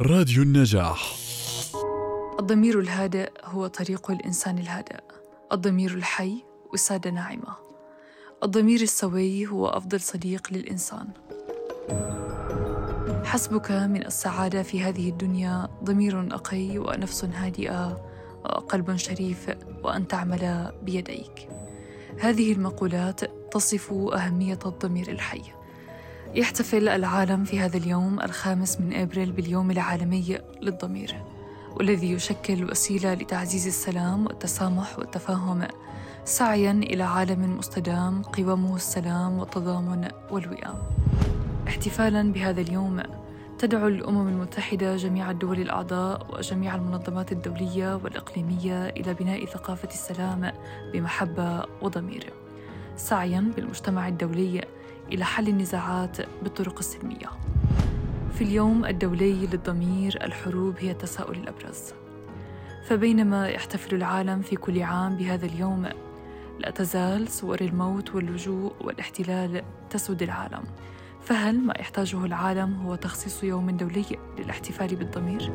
راديو النجاح. الضمير الهادئ هو طريق الإنسان الهادئ. الضمير الحي وسادة ناعمة. الضمير السوي هو أفضل صديق للإنسان. حسبك من السعادة في هذه الدنيا ضمير أقي ونفس هادئة وقلب شريف وأن تعمل بيديك. هذه المقولات تصف أهمية الضمير الحي. يحتفل العالم في هذا اليوم الخامس من أبريل باليوم العالمي للضمير والذي يشكل وسيلة لتعزيز السلام والتسامح والتفاهم سعيا إلى عالم مستدام قوامه السلام والتضامن والوئام. احتفالا بهذا اليوم تدعو الأمم المتحدة جميع الدول الأعضاء وجميع المنظمات الدولية والإقليمية إلى بناء ثقافة السلام بمحبة وضمير. سعيا بالمجتمع الدولي إلى حل النزاعات بالطرق السلمية. في اليوم الدولي للضمير الحروب هي التساؤل الأبرز. فبينما يحتفل العالم في كل عام بهذا اليوم لا تزال صور الموت واللجوء والاحتلال تسود العالم. فهل ما يحتاجه العالم هو تخصيص يوم دولي للاحتفال بالضمير؟